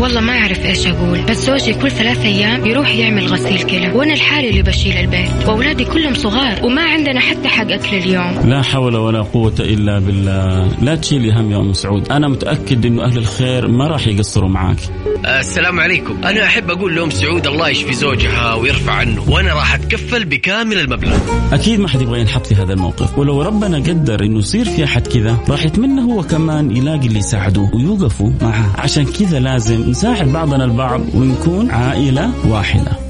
والله ما أعرف إيش أقول بس زوجي كل ثلاث أيام يروح يعمل غسيل كلى وأنا الحالي اللي بشيل البيت وأولادي كلهم صغار وما عندنا حتى حق أكل اليوم. لا حول ولا قوة إلا بالله. لا تشيلي هم يا أم سعود. أنا متأكد أنه أهل الخير ما راح يقصروا معاك. السلام عليكم. أنا أحب أقول لأم سعود الله يشفي زوجها ويرفع عنه وأنا راح أتكفل بكامل المبلغ. أكيد ما حد يبغى ينحط في هذا الموقف. ولو ربنا قدر أنه يصير في أحد كذا راح يتمنى هو كمان يلاقي اللي يساعدوه ويوقفوا معه. عشان كذا لازم نساعد بعضنا البعض ونكون عائلة واحدة.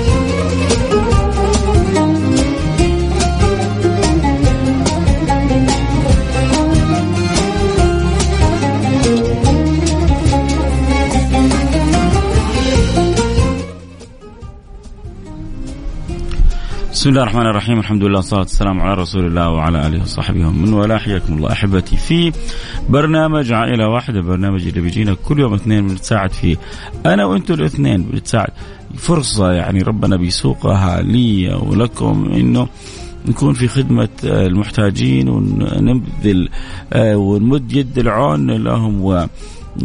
بسم الله الرحمن الرحيم. الحمد لله والصلاة والسلام على رسول الله وعلى آله وصحبه ومن والاه. حياكم الله أحبتي. في برنامج عائلة واحدة برنامج اللي بيجينا كل يوم اثنين بنتساعد فيه. أنا وأنتم الاثنين بنتساعد. فرصة يعني ربنا بيسوقها لي ولكم إنه نكون في خدمة المحتاجين ونبذل ونمد يد العون لهم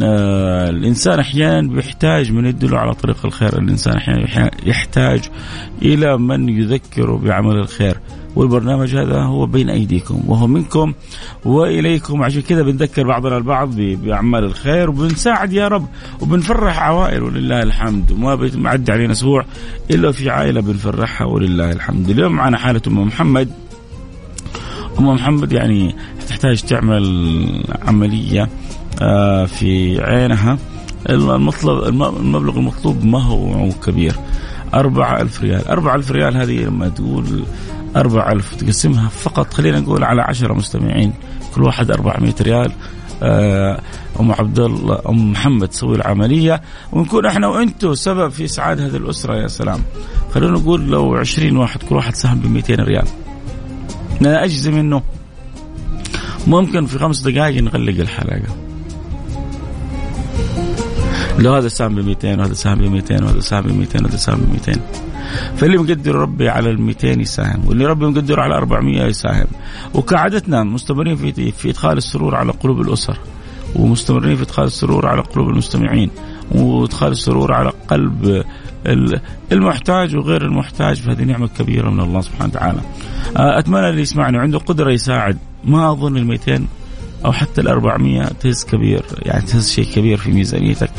آه الإنسان أحيانا بيحتاج من يدله على طريق الخير، الإنسان أحيانا يحتاج إلى من يذكره بعمل الخير، والبرنامج هذا هو بين أيديكم وهو منكم وإليكم. عشان كذا بنذكر بعضنا البعض بأعمال الخير وبنساعد يا رب وبنفرح. عوائل ولله الحمد. وما بيعدي علينا أسبوع إلا في عائلة بنفرحها ولله الحمد، اليوم معنا حالة أم محمد. أم محمد يعني تحتاج تعمل عملية في عينها. المطلب المبلغ المطلوب ما هو كبير؟ أربعة ألف ريال. أربعة ألف ريال هذه لما تقول أربعة ألف تقسمها فقط خلينا نقول على عشرة مستمعين. كل واحد أربعمائة ريال. أم عبد الله أم محمد تسوي العملية. ونكون إحنا وأنتم سبب في إسعاد هذه الأسرة يا سلام. خلينا نقول لو عشرين واحد كل واحد سهم ب 200 ريال. أنا أجزم إنه ممكن في خمس دقائق نغلق الحلقة. لو هذا سهم ب 200 وهذا سهم ب 200 وهذا سهم ب 200 وهذا سهم ب 200 فاللي مقدر ربي على ال 200 يساهم واللي ربي مقدره على 400 يساهم. وكعادتنا مستمرين في في إدخال السرور على قلوب الأسر ومستمرين في إدخال السرور على قلوب المستمعين وإدخال السرور على قلب المحتاج وغير المحتاج فهذه نعمة كبيرة من الله سبحانه وتعالى. أتمنى اللي يسمعني عنده قدرة يساعد. ما أظن ال 200 أو حتى ال 400 تهز كبير يعني تهز شيء كبير في ميزانيتك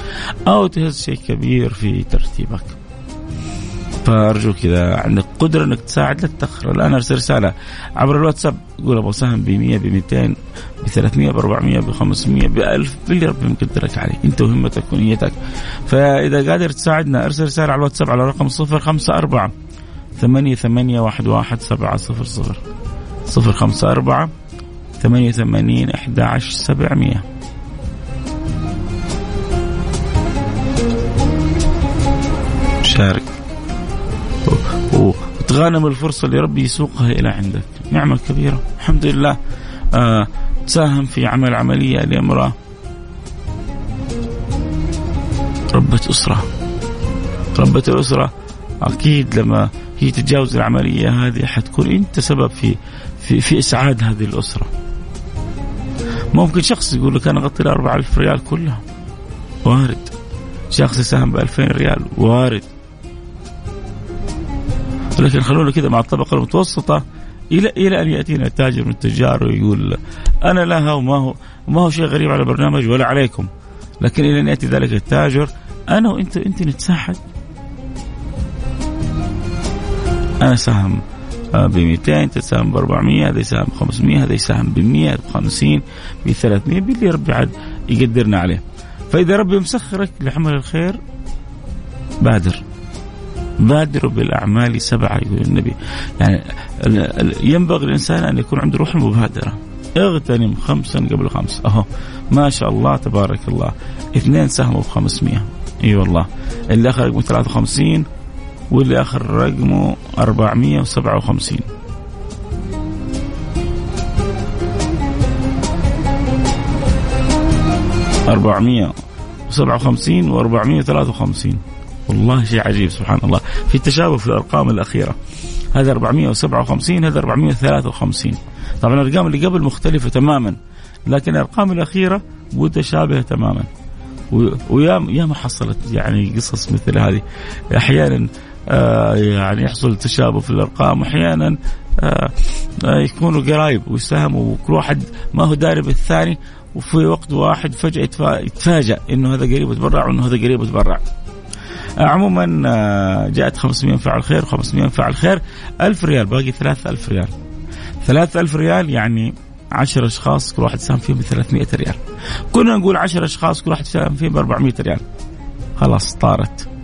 أو تهز شيء كبير في ترتيبك. فأرجو كذا عندك قدرة إنك تساعد لا تتأخر. الآن أرسل رسالة عبر الواتساب قول أبغى سهم ب 100 ب 200 ب 300 ب 400 ب 500 ب 1000 باللي ربي مقدرك عليه انت وهمتك ونيتك. فإذا قادر تساعدنا أرسل رسالة على الواتساب على رقم 054 ثمانية ثمانية واحد واحد سبعة صفر صفر. صفر خمسة أربعة ثمانية ثمانين أحد عشر سبعمية. شارك. وتغانم الفرصة اللي ربي يسوقها إلى عندك. نعمة كبيرة. الحمد لله. آه تساهم في عمل عملية لامرأة. ربة أسرة. ربة الأسرة. أكيد لما هي تتجاوز العملية هذه حتكون أنت سبب في في في إسعاد هذه الأسرة. ممكن شخص يقول لك أنا أغطي ال 4000 ريال كلها؟ وارد. شخص يساهم ب 2000 ريال وارد. لكن خلونا كذا مع الطبقة المتوسطة إلى إلى أن يأتينا تاجر من التجار ويقول أنا لها وما هو ما هو شيء غريب على البرنامج ولا عليكم. لكن إلى أن يأتي ذلك التاجر أنا وأنت أنت نتساعد أنا سهم ب 200 تساهم ب 400 هذا يساهم ب 500 هذا يساهم ب 100 ب 50 ب 300 باللي ربي عاد يقدرنا عليه. فإذا ربي مسخرك لعمل الخير بادر. بادروا بالأعمال سبعة يقول النبي. يعني ينبغي الإنسان أن يكون عنده روح المبادرة اغتنم خمسا قبل خمس. أهو. ما شاء الله تبارك الله. اثنين ساهموا ب 500 أي أيوة والله. اللي اخر رقمه 53 واللي اخر رقمه 457 400 57 و453 والله شيء عجيب سبحان الله. في تشابه في الأرقام الأخيرة. هذا 457 هذا 453 طبعا الأرقام اللي قبل مختلفة تماما لكن الأرقام الأخيرة متشابهة تماما. ويا يا ما حصلت يعني قصص مثل هذه. أحيانا يعني يحصل تشابه في الأرقام. أحيانا آه آه يكونوا قرايب ويساهموا وكل واحد ما هو داري بالثاني وفي وقت واحد فجأة يتفاجأ إنه هذا قريب يتبرع وإنه هذا قريب يتبرع. عموما آه، جاءت 500 فعل خير و500 فعل خير 1000 ريال باقي 3000 ريال. 3000 ريال يعني 10 أشخاص كل واحد ساهم فيهم ب 300 ريال. كنا نقول 10 أشخاص كل واحد ساهم فيهم ب 400 ريال. خلاص طارت.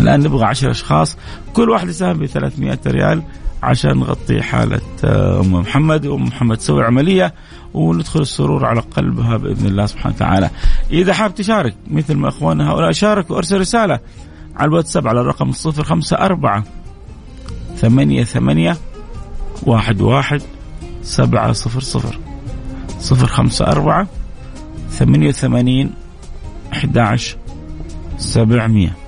الآن نبغى 10 أشخاص كل واحد يساهم ب 300 ريال عشان نغطي حالة آه، أم محمد. وأم محمد تسوي عملية وندخل السرور على قلبها بإذن الله سبحانه وتعالى. إذا حاب تشارك مثل ما أخواننا هؤلاء شاركوا أرسل رسالة على الواتساب على الرقم الصفر خمسة أربعة ثمانية ثمانية واحد واحد سبعة صفر صفر صفر خمسة أربعة ثمانية وثمانين أحد عشر سبعمية.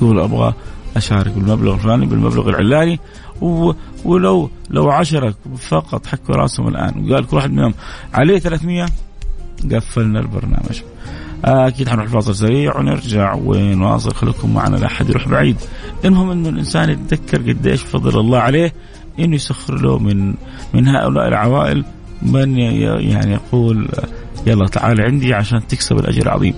تقول أبغى أشارك بالمبلغ الفلاني بالمبلغ العلاني ولو لو عشرة فقط حكوا راسهم الآن. وقال كل واحد منهم عليه 300 قفلنا البرنامج. أكيد حنروح فاصل سريع ونرجع ونواصل خليكم معنا لا أحد يروح بعيد. المهم إنه الإنسان يتذكر قديش فضل الله عليه إنه يسخر له من من هؤلاء العوائل من يعني يقول يلا تعال عندي عشان تكسب الأجر العظيم.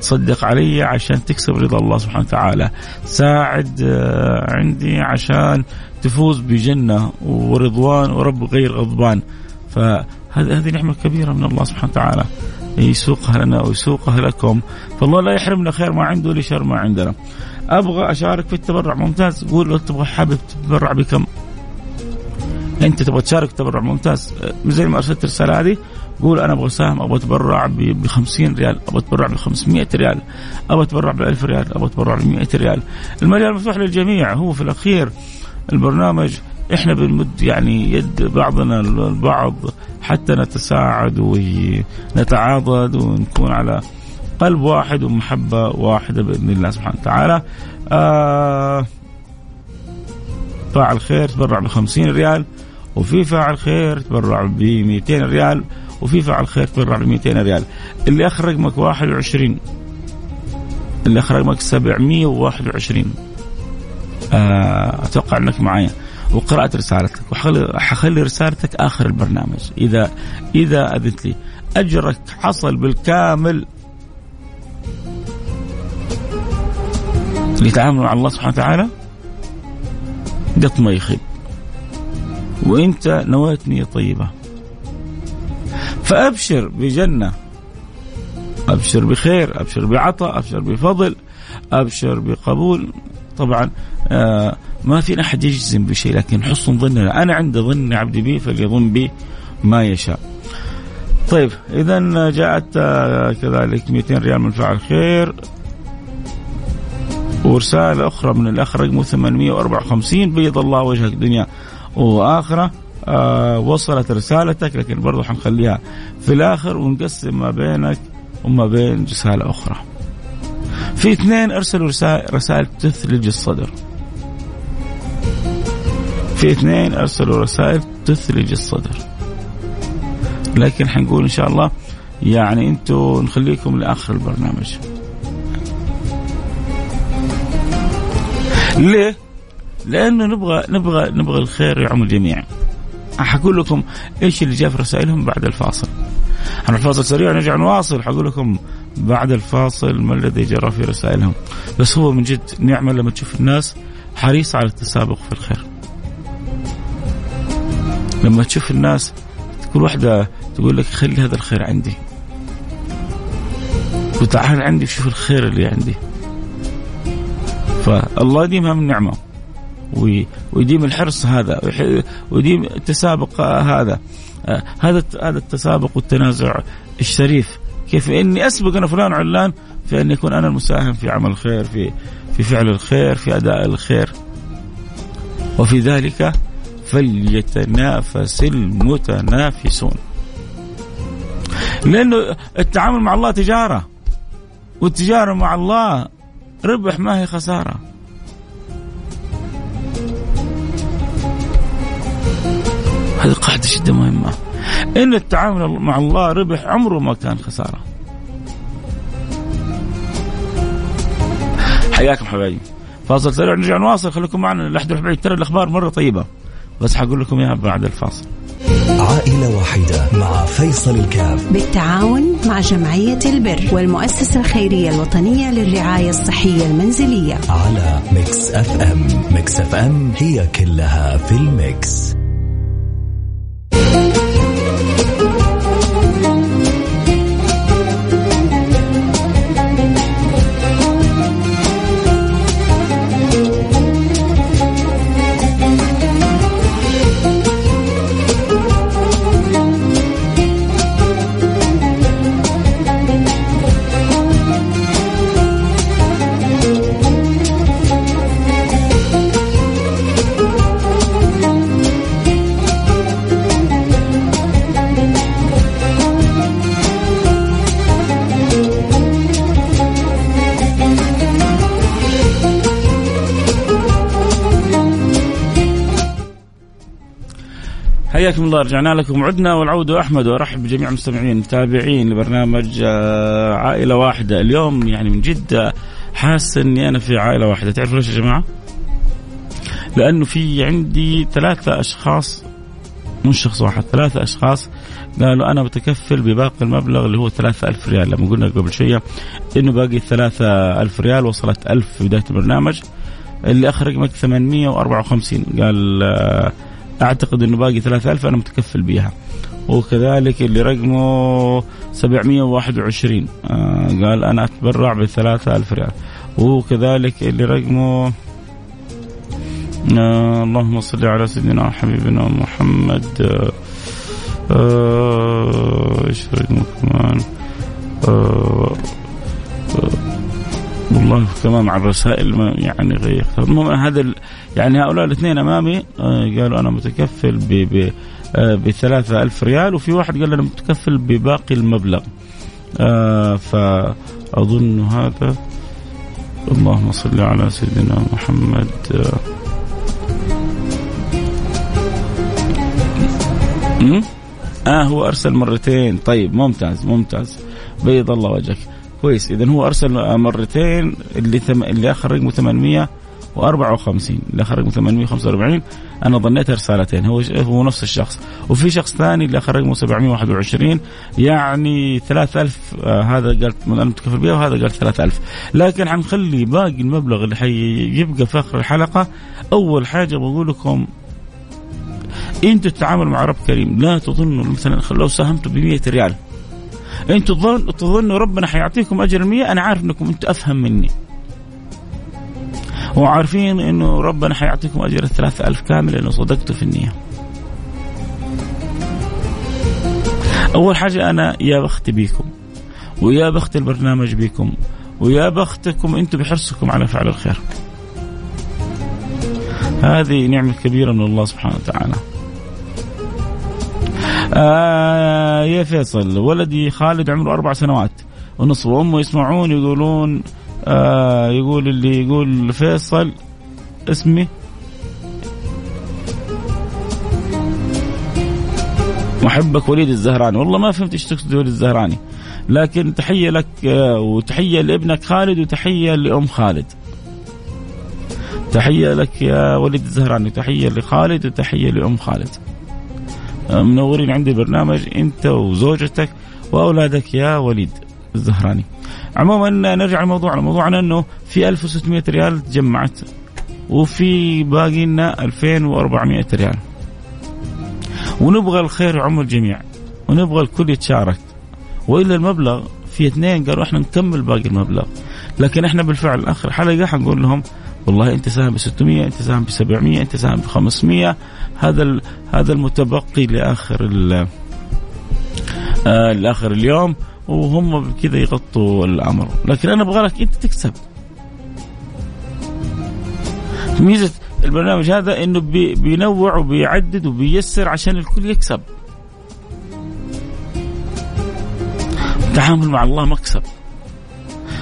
تصدق علي عشان تكسب رضا الله سبحانه وتعالى. ساعد آه، عندي عشان تفوز بجنة ورضوان ورب غير غضبان. فهذه هذه نعمة كبيرة من الله سبحانه وتعالى. يسوقها لنا ويسوقها لكم. فالله لا يحرمنا خير ما عنده ولا شر ما عندنا. أبغى أشارك في التبرع. ممتاز. قول لو تبغى حابب تتبرع بكم. أنت تبغى تشارك تبرع. ممتاز. زي ما أرسلت الرسالة هذه قول أنا أبغى اساهم أبغى اتبرع ب 50 ريال أبغى اتبرع ب 500 ريال أبغى اتبرع ب 1000 ريال أبغى اتبرع ب 100 ريال. المجال مفتوح للجميع هو في الأخير البرنامج. إحنا بنمد يعني يد بعضنا البعض حتى نتساعد ونتعاضد ونكون على قلب واحد ومحبة واحدة بإذن الله سبحانه وتعالى. آه فاعل خير تبرع ب 50 ريال وفي فاعل خير تبرع ب 200 ريال. وفي فاعل خير تبرع ب 200 ريال. اللي اخر رقمك 21 اللي اخر رقمك 721 آه أتوقع أنك معايا. وقرات رسالتك. وحخلي رسالتك آخر البرنامج. اذا إذا أذنت لي. أجرك حصل بالكامل. لتعامل مع الله سبحانه وتعالى. قط ما يخيب. وإنت نويت نيه طيبة. فأبشر بجنة. أبشر بخير أبشر بعطاء أبشر بفضل أبشر بقبول. طبعا آه ما في أحد يجزم بشيء لكن حسن ظننا أنا عند ظن عبدي بي فليظن بي ما يشاء. طيب اذا جاءت آه كذلك 200 ريال من فعل خير. ورسالة أخرى من الأخ رقمه 854 بيض الله وجهك دنيا وآخرة. آه وصلت رسالتك لكن برضو حنخليها في الآخر ونقسم ما بينك وما بين رسالة أخرى في اثنين أرسلوا رسائل, رسائل تثلج الصدر في اثنين أرسلوا رسائل تثلج الصدر لكن حنقول إن شاء الله يعني أنتم نخليكم لآخر البرنامج ليه؟ لأنه نبغى نبغى نبغى الخير يعم الجميع. حقول لكم إيش اللي جاء في رسائلهم بعد الفاصل. أنا الفاصل سريع نرجع نواصل حقول لكم بعد الفاصل ما الذي جرى في رسائلهم. بس هو من جد نعمة لما تشوف الناس حريصه على التسابق في الخير. لما تشوف الناس كل واحدة تقول لك خلي هذا الخير عندي. وتعال عندي شوف الخير اللي عندي. فالله يديمها من نعمة ويديم الحرص هذا ويديم التسابق هذا. هذا هذا التسابق والتنازع الشريف. كيف إني أسبق أنا فلان علان في ان يكون أنا المساهم في عمل الخير في في فعل الخير في أداء الخير. وفي ذلك فليتنافس المتنافسون. لأنه التعامل مع الله تجارة والتجارة مع الله ربح ما هي خسارة. قاعدة جدا مهمة. إن التعامل مع الله ربح عمره ما كان خسارة. حياكم حبايبي. فاصل سريع نرجع نواصل. خليكم معنا لا احد بعيد ترى الأخبار مرة طيبة. بس حقول لكم إياها بعد الفاصل. عائلة واحدة مع فيصل الكاف. بالتعاون مع جمعية البر والمؤسسة الخيرية الوطنية للرعاية الصحية المنزلية. على ميكس أف أم. ميكس أف أم هي كلها في الميكس. حياكم الله رجعنا لكم. وعدنا والعود أحمد وأرحب بجميع المستمعين المتابعين لبرنامج آه، عائلة واحدة. اليوم يعني من جد حاسس إني أنا في عائلة واحدة. تعرفوا ليش يا جماعة؟ لأنه في عندي ثلاثة أشخاص مش شخص واحد ثلاثة أشخاص. قالوا أنا بتكفل بباقي المبلغ اللي هو ثلاثة ألف ريال. لما قلنا قبل شوية إنه باقي ثلاثة ألف ريال وصلت ألف في بداية البرنامج. اللي آخر رقمك 854 قال آه، أعتقد إنه باقي 3000 أنا متكفل بها وكذلك اللي رقمه 721 آه قال أنا أتبرع ب 3000 ريال. وكذلك اللي رقمه آه اللهم صل على سيدنا وحبيبنا محمد. آه آه، إيش رقمه كمان آه آه والله كمان مع الرسائل ما يعني غير. المهم هذا يعني هؤلاء الاثنين أمامي آه، قالوا أنا متكفل ب ب آه، بثلاثة ألف ريال وفي واحد قال أنا متكفل بباقي المبلغ. آه، فأظن هذا. اللهم صل على سيدنا محمد? آه هو أرسل مرتين. طيب ممتاز ممتاز. بيض الله وجهك. كويس. اذا هو أرسل مرتين اللي ثم... اللي آخر رقمه 854 اللي آخر رقمه 845 أنا ظنيتها رسالتين هو هو نفس الشخص. وفي شخص ثاني اللي آخر رقمه 721 يعني 3000 آه هذا قال أنا متكفل بها وهذا قال 3000 لكن حنخلي باقي المبلغ اللي حيبقى في آخر الحلقة. أول حاجة بقول لكم إنتوا تتعاملوا مع رب كريم. لا تظنوا مثلا لو ساهمتوا ب 100 ريال. أنتوا تظن تظنوا ربنا حيعطيكم أجر المية أنا عارف إنكم أنتوا أفهم مني. وعارفين إنه ربنا حيعطيكم أجر الثلاثة ألف كامل لأنه صدقتوا في النية. أول حاجة أنا يا بخت بيكم ويا بخت البرنامج بيكم ويا بختكم أنتم بحرصكم على فعل الخير. هذه نعمة كبيرة من الله سبحانه وتعالى. آه يا فيصل. ولدي خالد عمره أربع سنوات. ونصف وأمه يسمعون يقولون آه يقول اللي يقول فيصل اسمي. محبك وليد الزهراني. والله ما فهمت إيش تقصد وليد الزهراني. لكن تحية لك آه وتحية لابنك خالد وتحية لأم خالد. تحية لك يا وليد الزهراني. تحية لخالد وتحية لأم خالد. منورين عندي برنامج انت وزوجتك واولادك يا وليد الزهراني. عموما نرجع لموضوعنا، موضوعنا إنه في 1600 ريال تجمعت وفي باقي لنا 2400 ريال. ونبغى الخير يعم الجميع. ونبغى الكل يتشارك. وإلا المبلغ في اثنين قالوا إحنا نكمل باقي المبلغ. لكن إحنا بالفعل اخر حلقة حنقول لهم والله انت ساهم ب 600 انت ساهم ب 700 انت ساهم ب 500 هذا هذا المتبقي لآخر آه لآخر اليوم وهم بكذا يغطوا الأمر. لكن أنا أبغى لك أنت تكسب. ميزة البرنامج هذا إنه بي بينوع وبيعدد وبييسر عشان الكل يكسب. التعامل مع الله مكسب.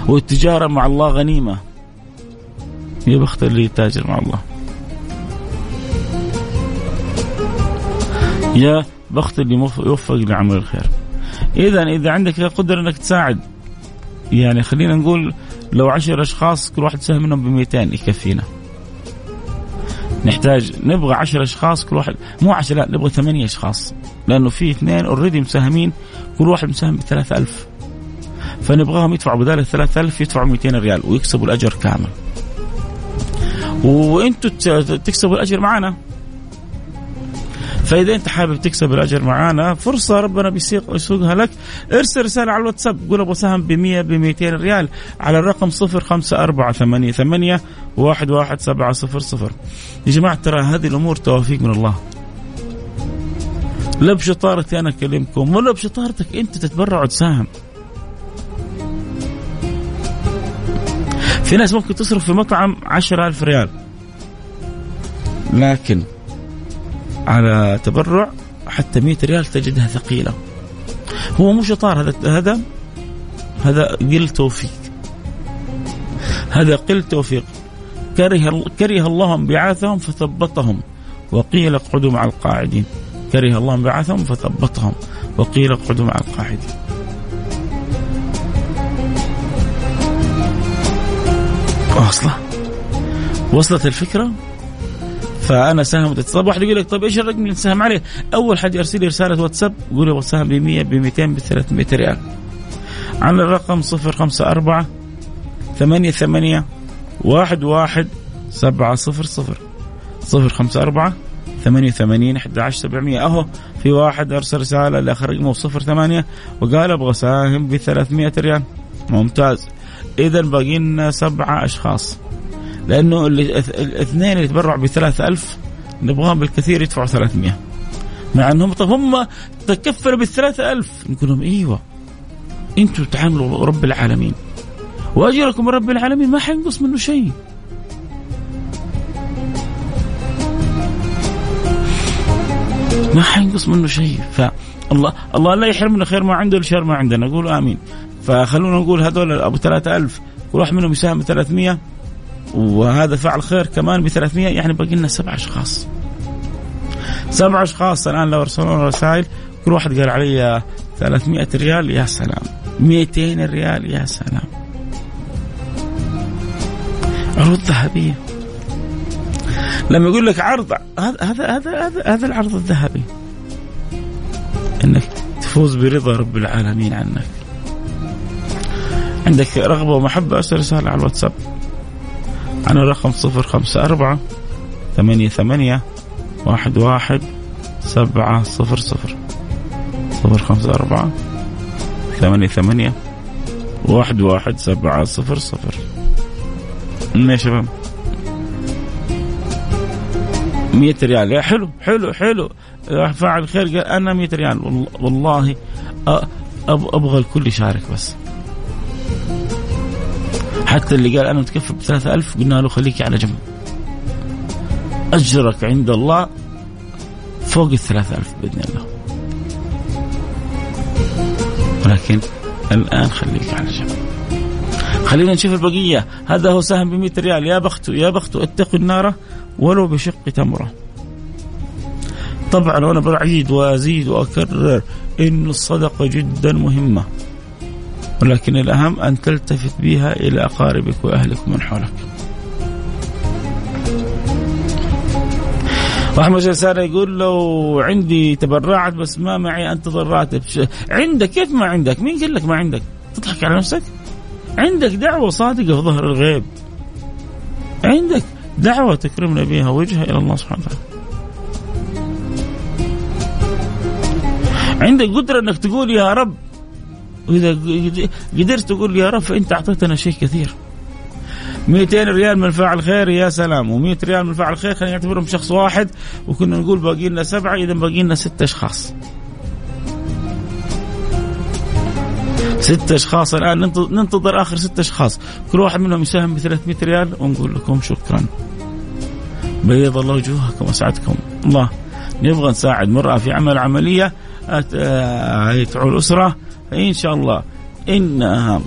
والتجارة مع الله غنيمة. يا بخت اللي يتاجر مع الله. يا بخت اللي يوفق لعمل الخير. اذا إذا عندك قدره إنك تساعد. يعني خلينا نقول لو عشر أشخاص كل واحد سهم منهم ب 200 يكفينا. نحتاج نبغى 10 أشخاص كل واحد مو 10 لا نبغى 8 أشخاص. لأنه في اثنين اوريدي مساهمين كل واحد مساهم ب 3000 فنبغاهم يدفعوا بدال ال 3000 يدفعوا 200 ريال ويكسبوا الأجر كامل. وأنتم تكسبوا الأجر معنا فإذا انت حابب تكسب الأجر معانا فرصة ربنا بيسيق يسوقها لك. ارسل رسالة على الواتساب قول أبغى سهم ب 100 ب 200 ريال على الرقم 05488 11700 يا جماعة ترى هذه الأمور توافيق من الله. لا بشطارتي أنا أكلمكم ولا بشطارتك أنت تتبرع وتساهم. في ناس ممكن تصرف في مطعم عشرة ألف ريال. لكن على تبرع حتى 100 ريال تجدها ثقيلة. هو مو شطار هذا هذا هذا قل توفيق. هذا قل توفيق. كره كره الله انبعاثهم فثبطهم. وقيل اقعدوا مع القاعدين. كره الله انبعاثهم فثبطهم. وقيل اقعدوا مع القاعدين. واصلة وصلت الفكرة؟ فأنا ساهم طيب واحد يقول لك طيب إيش الرقم اللي نساهم عليه؟ أول حد يرسل لي رسالة واتساب يقول أبغى ساهم ب 100 ب 200 ب 300 ريال. على الرقم 054 ثمانية ثمانية واحد واحد سبعة صفر صفر. صفر خمسة أربعة ثمانية وثمانين أحد عشر سبعمية. أهو في واحد أرسل رسالة لآخر رقمه صفر ثمانية وقال أبغى ساهم بثلاثمية ريال. ممتاز. إذا باقي لنا سبعة أشخاص. لأنه الاثنين اللي يتبرعوا ب 3000 نبغاهم بالكثير يدفعوا 300 مع إنهم طب هم تكفلوا بال 3000 نقول لهم إيوه. أنتم تعاملوا رب العالمين. وأجركم رب العالمين ما حينقص منه شيء. ما حينقص منه شيء. فالله الله لا يحرمنا خير ما عنده الشر ما عندنا. نقول آمين. فخلونا نقول هذول أبو 3000 كل واحد منهم يساهم ب 300 وهذا فعل خير كمان ب 300 يعني باقي لنا سبع أشخاص. سبع أشخاص الآن لو ارسلوا رسائل كل واحد قال علي 300 ريال يا سلام. 200 ريال يا سلام. عروض ذهبية. لما يقول لك عرض هذا هذا هذا هذا, هذا العرض الذهبي. إنك تفوز برضا رب العالمين عنك. عندك رغبة ومحبة أرسل رسالة على الواتساب. أنا رقم صفر خمسة أربعة ثمانية ثمانية واحد واحد سبعة صفر صفر صفر خمسة أربعة ثمانية ثمانية واحد واحد سبعة صفر صفر. يا شباب مية ريال. يا حلو حلو حلو. فاعل خير قال أنا مية ريال. والله أبغى الكل يشارك بس. حتى اللي قال أنا متكفل ب 3000 قلنا له خليك على جنب. أجرك عند الله فوق ال 3000 بإذن الله. ولكن الآن خليك على جنب. خلينا نشوف البقية. هذا هو سهم ب 100 ريال. يا بخته يا بخته أتقوا النار ولو بشق تمرة. طبعا وأنا بعيد وأزيد وأكرر إن الصدقة جدا مهمة. ولكن الأهم أن تلتفت بها إلى أقاربك وأهلك من حولك واحمد جلسان يقول لو عندي تبرعت بس ما معي انتظر راتب عندك كيف ما عندك؟ مين قال لك ما عندك؟ تضحك على نفسك؟ عندك دعوة صادقة في ظهر الغيب. عندك دعوة تكرمنا بها وجهها إلى الله سبحانه وتعالى. عندك قدرة إنك تقول يا رب وإذا قدرت تقول يا رب فأنت أعطيتنا شيء كثير. 200 ريال من فاعل خير يا سلام. و100 ريال من فاعل خير خلينا نعتبرهم شخص واحد. وكنا نقول باقي لنا سبعة إذا باقي لنا ست أشخاص. ست أشخاص الآن. ننتظر آخر ست أشخاص. كل واحد منهم يساهم ب 300 ريال. ونقول لكم شكرا. بيض الله وجوهكم وأسعدكم. الله نبغى نساعد مرأة في عمل عملية تعول أسرة فإن شاء الله إنها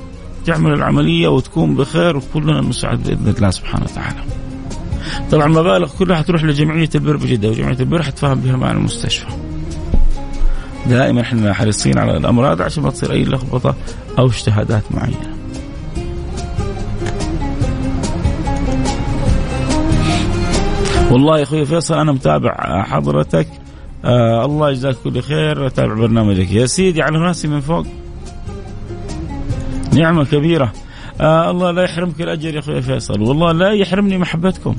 تعمل العملية وتكون بخير وكلنا نساعد بإذن الله سبحانه وتعالى. طبعا المبالغ كلها حتروح لجمعية البر بجده وجمعية البر حتفهم بها مع المستشفى. دائما إحنا حريصين على الأمراض عشان ما تصير أي لخبطة أو اجتهادات معينة. والله يا أخوي فيصل أنا متابع حضرتك آه الله يجزاك كل خير اتابع برنامجك. يا سيدي على راسي من فوق. نعمة كبيرة. آه الله لا يحرمك الأجر يا أخوي فيصل. والله لا يحرمني محبتكم.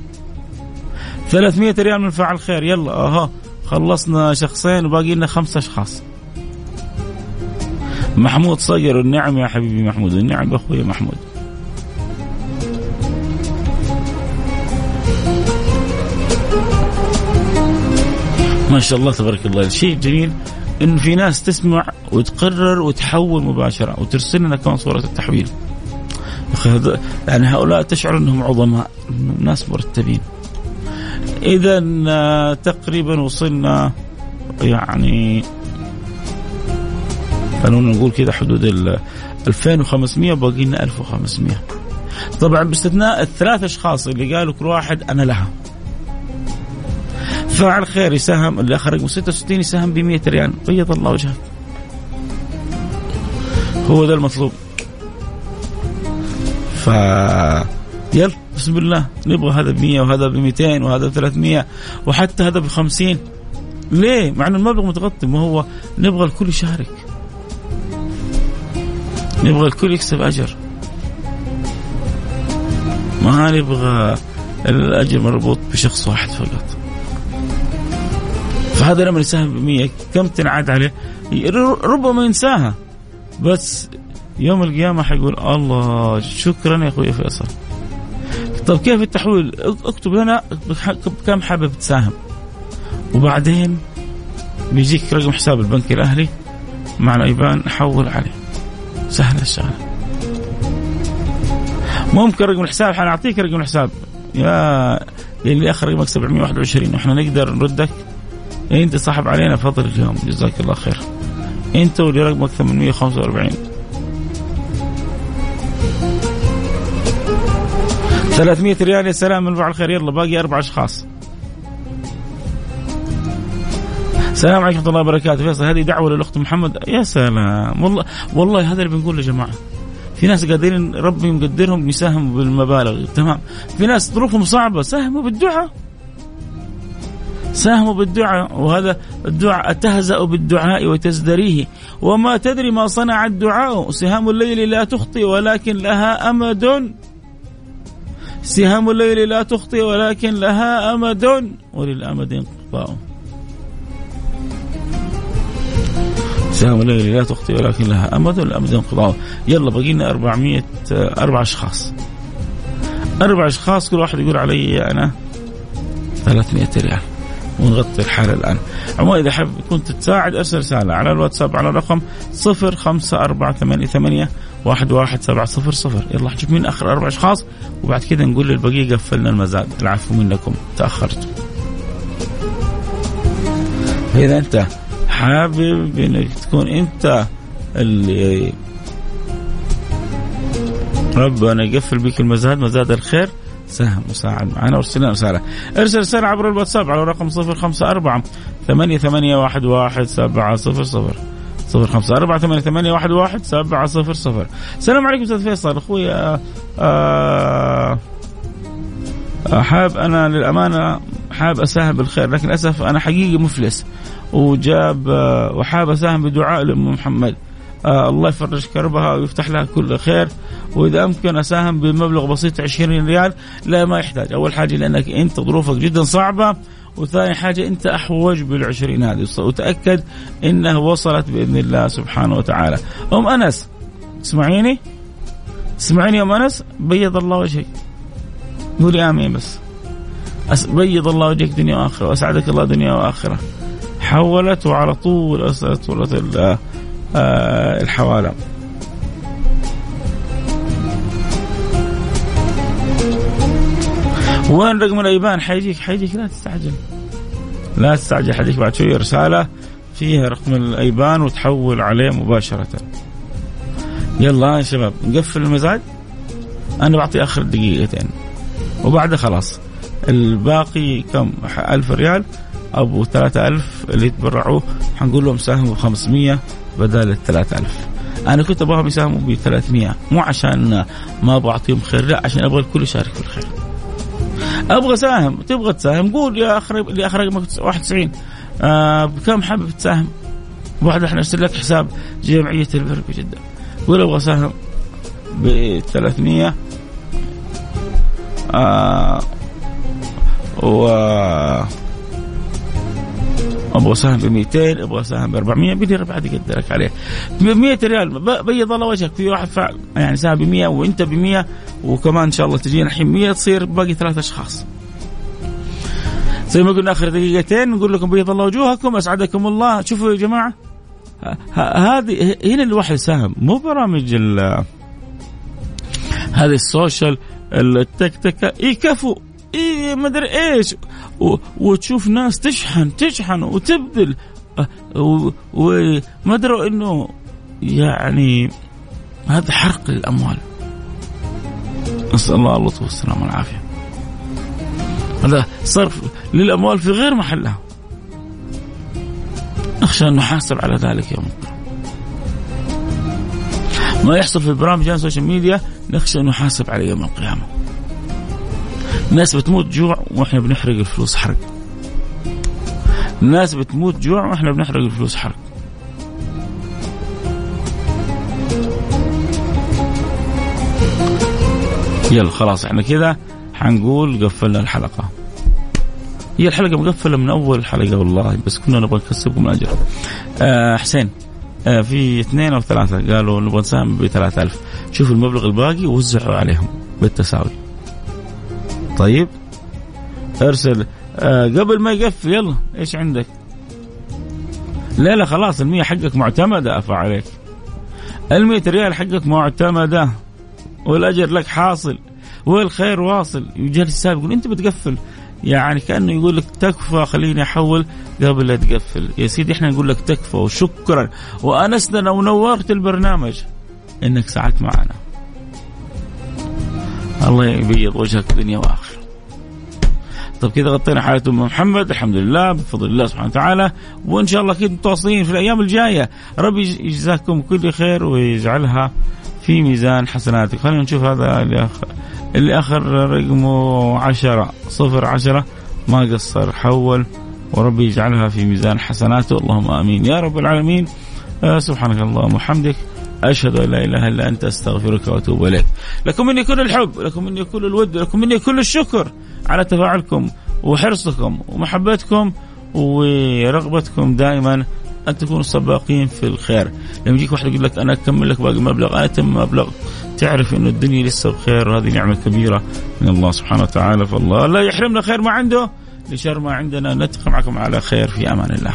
300 ريال من فعل خير. يلا أها. خلصنا شخصين وباقي لنا خمسة أشخاص. محمود صقر النعم يا حبيبي محمود. النعم أخوي محمود. ما شاء الله تبارك الله. الشيء الجميل انه في ناس تسمع وتقرر وتحول مباشرة وترسل لنا كمان صورة التحويل. يعني هؤلاء تشعر إنهم عظماء ناس مرتبين. اذا آه، تقريبا وصلنا يعني خلونا نقول كذا حدود ال 2500 باقي لنا 1500 طبعا باستثناء الثلاث أشخاص اللي قالوا كل واحد أنا لها. فاعل خير يساهم اللي رقم 66 يساهم ب 100 ريال. بيض الله وجهك هو ده المطلوب. ف يلا بسم الله. نبغى هذا ب 100 وهذا ب 200 وهذا ب 300 وحتى هذا ب 50 ليه؟ مع إنه المبلغ متغطي ما هو نبغى الكل يشارك. نبغى الكل يكسب أجر. ما نبغى الأجر مربوط بشخص واحد فقط. فهذا لما يساهم ب 100 كم تنعاد عليه؟ ربما ينساها. بس يوم القيامة حيقول الله شكرا يا أخوي فيصل طيب كيف التحويل؟ اكتب لنا كم حابب تساهم. وبعدين بيجيك رقم حساب البنك الأهلي مع الأيبان حول عليه. سهلة الشغلة. ممكن رقم الحساب حنعطيك رقم الحساب. يا اللي اخر رقمك 721 وإحنا نقدر نردك. أنت صاحب علينا. فضل اليوم جزاك الله خير. أنت واللي رقمك 845 300 ريال. يا سلام من بعد الخير. يلا باقي أربع أشخاص. السلام عليكم ورحمة الله وبركاته. فيصل هذه دعوة للأخت محمد. يا سلام. والله والله هذا اللي بنقوله يا جماعة. في ناس قادرين ربي مقدرهم يساهموا بالمبالغ. تمام؟ في ناس ظروفهم صعبة ساهموا بالدعاء. ساهموا بالدعاء وهذا الدعاء تهزأ بالدعاء وتزدريه. وما تدري ما صنع الدعاء سهام الليل لا تخطي ولكن لها أمد. سهام الليل لا تخطي ولكن لها أمد. وللأمد انقضاء سهام الليل لا تخطي ولكن لها أمد وللأمد انقضاء يلا بقينا 400 أربع أشخاص. أربع أشخاص كل واحد يقول علي أنا 300 ريال. ونغطي الحالة الآن. عموما إذا حاب كنت تساعد أرسل رسالة على الواتساب على الرقم صفر خمسة أربعة ثمانية, ثمانية واحد واحد سبعة صفر صفر. يلا حجيب مين آخر أربع أشخاص وبعد كذا نقول للبقية قفلنا المزاد. العفو منكم. تأخرت. فإذا أنت حابب انك تكون أنت اللي ربنا يقفل بك المزاد مزاد الخير ساهم وساعد معنا. وارسل لنا رسالة. ارسل رسالة عبر الواتساب على رقم 054 ثمانية ثمانية واحد واحد سبعة صفر صفر. صفر خمسة أربعة ثمانية ثمانية واحد واحد سبعة صفر صفر. السلام عليكم أستاذ فيصل. أخوي آه آه حاب أنا للأمانة حاب أساهم بالخير لكن للأسف أنا حقيقي مفلس. وجاب آه وحاب أساهم بدعاء لأم محمد. آه الله يفرج كربها ويفتح لها كل خير. وإذا أمكن أساهم بمبلغ بسيط 20 ريال لا ما يحتاج. أول حاجة لأنك أنت ظروفك جدا صعبة. وثاني حاجة أنت أحوج بالعشرين هذه. وتأكد أنها وصلت بإذن الله سبحانه وتعالى. أم أنس اسمعيني. اسمعيني يا أم أنس بيض الله وجهك. قولي آمين بس. بيض الله وجهك دنيا وآخرة. وأسعدك الله دنيا وآخرة. حولت وعلى طول أرسلت الحوالة وين رقم الأيبان؟ حيجيك حيجيك. لا تستعجل. لا تستعجل. حيجيك بعد شوية رسالة فيها رقم الأيبان وتحول عليه مباشرة. يلا يا شباب نقفل المزاد أنا بعطي آخر دقيقتين. وبعدها خلاص. الباقي كم؟ ألف ريال. أبو ثلاثة ألف اللي يتبرعوا حنقول لهم ساهموا ب 500 بدل ال 3000 أنا كنت أبغاهم يساهموا ب 300 مو عشان ما بعطيهم خير لا عشان أبغى الكل يشارك في الخير. أبغى ساهم تبغى تساهم؟ قول يا اخ يا اخ رقمك 91 آه بكم حابب تساهم؟ بعد إحنا ارسل لك حساب جمعية البر بجده قول أبغى اساهم ب 300 آه و أبغى اساهم ب 200 أبغى اساهم ب 400 بدي بعد يقدرك عليه. ب 100 ريال بيض الله وجهك في واحد فعل يعني ساهم ب 100 وأنت ب 100 وكمان إن شاء الله تجينا الحين 100 تصير باقي ثلاث أشخاص. زي ما قلنا آخر دقيقتين نقول لكم بيض الله وجوهكم أسعدكم الله. شوفوا يا جماعة هذه هنا الواحد يساهم مو برامج هذه السوشيال التك تك يكفوا. إيه ما أدري إيش. وتشوف ناس تشحن تشحن وتبذل. وما ادروا إنه يعني هذا حرق للاموال نسأل الله اللطف والسلامة والعافية. هذا صرف للأموال في غير محلها. نخشى أن نحاسب على ذلك يوم القيامة. ما يحصل في برامج السوشيال ميديا نخشى أن نحاسب عليه يوم القيامة. ناس بتموت جوع وإحنا بنحرق الفلوس حرق. الناس بتموت جوع وإحنا بنحرق الفلوس حرق. يلا خلاص إحنا كذا حنقول قفلنا الحلقة. هي الحلقة مقفلة من أول حلقة والله بس كنا نبغى نكسبكم الاجر آه حسين آه في اثنين أو ثلاثة قالوا نبغى نساهم ب 3000 شوفوا المبلغ الباقي وزعوا عليهم بالتساوي. طيب. ارسل. آه قبل ما يقفل يلا إيش عندك؟ لا لا خلاص المية حقك معتمدة أفا عليك. المية ريال حقك معتمدة والأجر لك حاصل والخير واصل. يجلس السابق يقول أنت بتقفل. يعني كأنه يقول لك تكفى خليني أحول قبل لا تقفل. يا سيدي إحنا نقول لك تكفى وشكرا. وأنسنا ونورت البرنامج. إنك ساعدت معنا. الله يبيض وجهك دنيا واخره. طيب كذا غطينا حالة ام محمد. الحمد لله بفضل الله سبحانه وتعالى. وإن شاء الله كذا متواصلين في الأيام الجاية. ربي يجزاكم كل خير ويجعلها في ميزان حسناتك. خلينا نشوف هذا اللي اخر رقمه عشرة. صفر عشرة ما قصر حول. وربي يجعلها في ميزان حسناته. اللهم آمين. يا رب العالمين. آه سبحانك اللهم وبحمدك. أشهد أن لا إله إلا أنت أستغفرك وأتوب إليك. لكم مني كل الحب لكم مني كل الود لكم مني كل الشكر على تفاعلكم وحرصكم ومحبتكم ورغبتكم دائما أن تكونوا سباقين في الخير. لما يجيك واحد يقول لك أنا أكمل لك باقي مبلغ أنا تم مبلغ. تعرف أنه الدنيا لسه بخير وهذه نعمة كبيرة من الله سبحانه وتعالى. فالله لا يحرمنا خير ما عنده لشر ما عندنا. نتقي معكم على خير في أمان الله.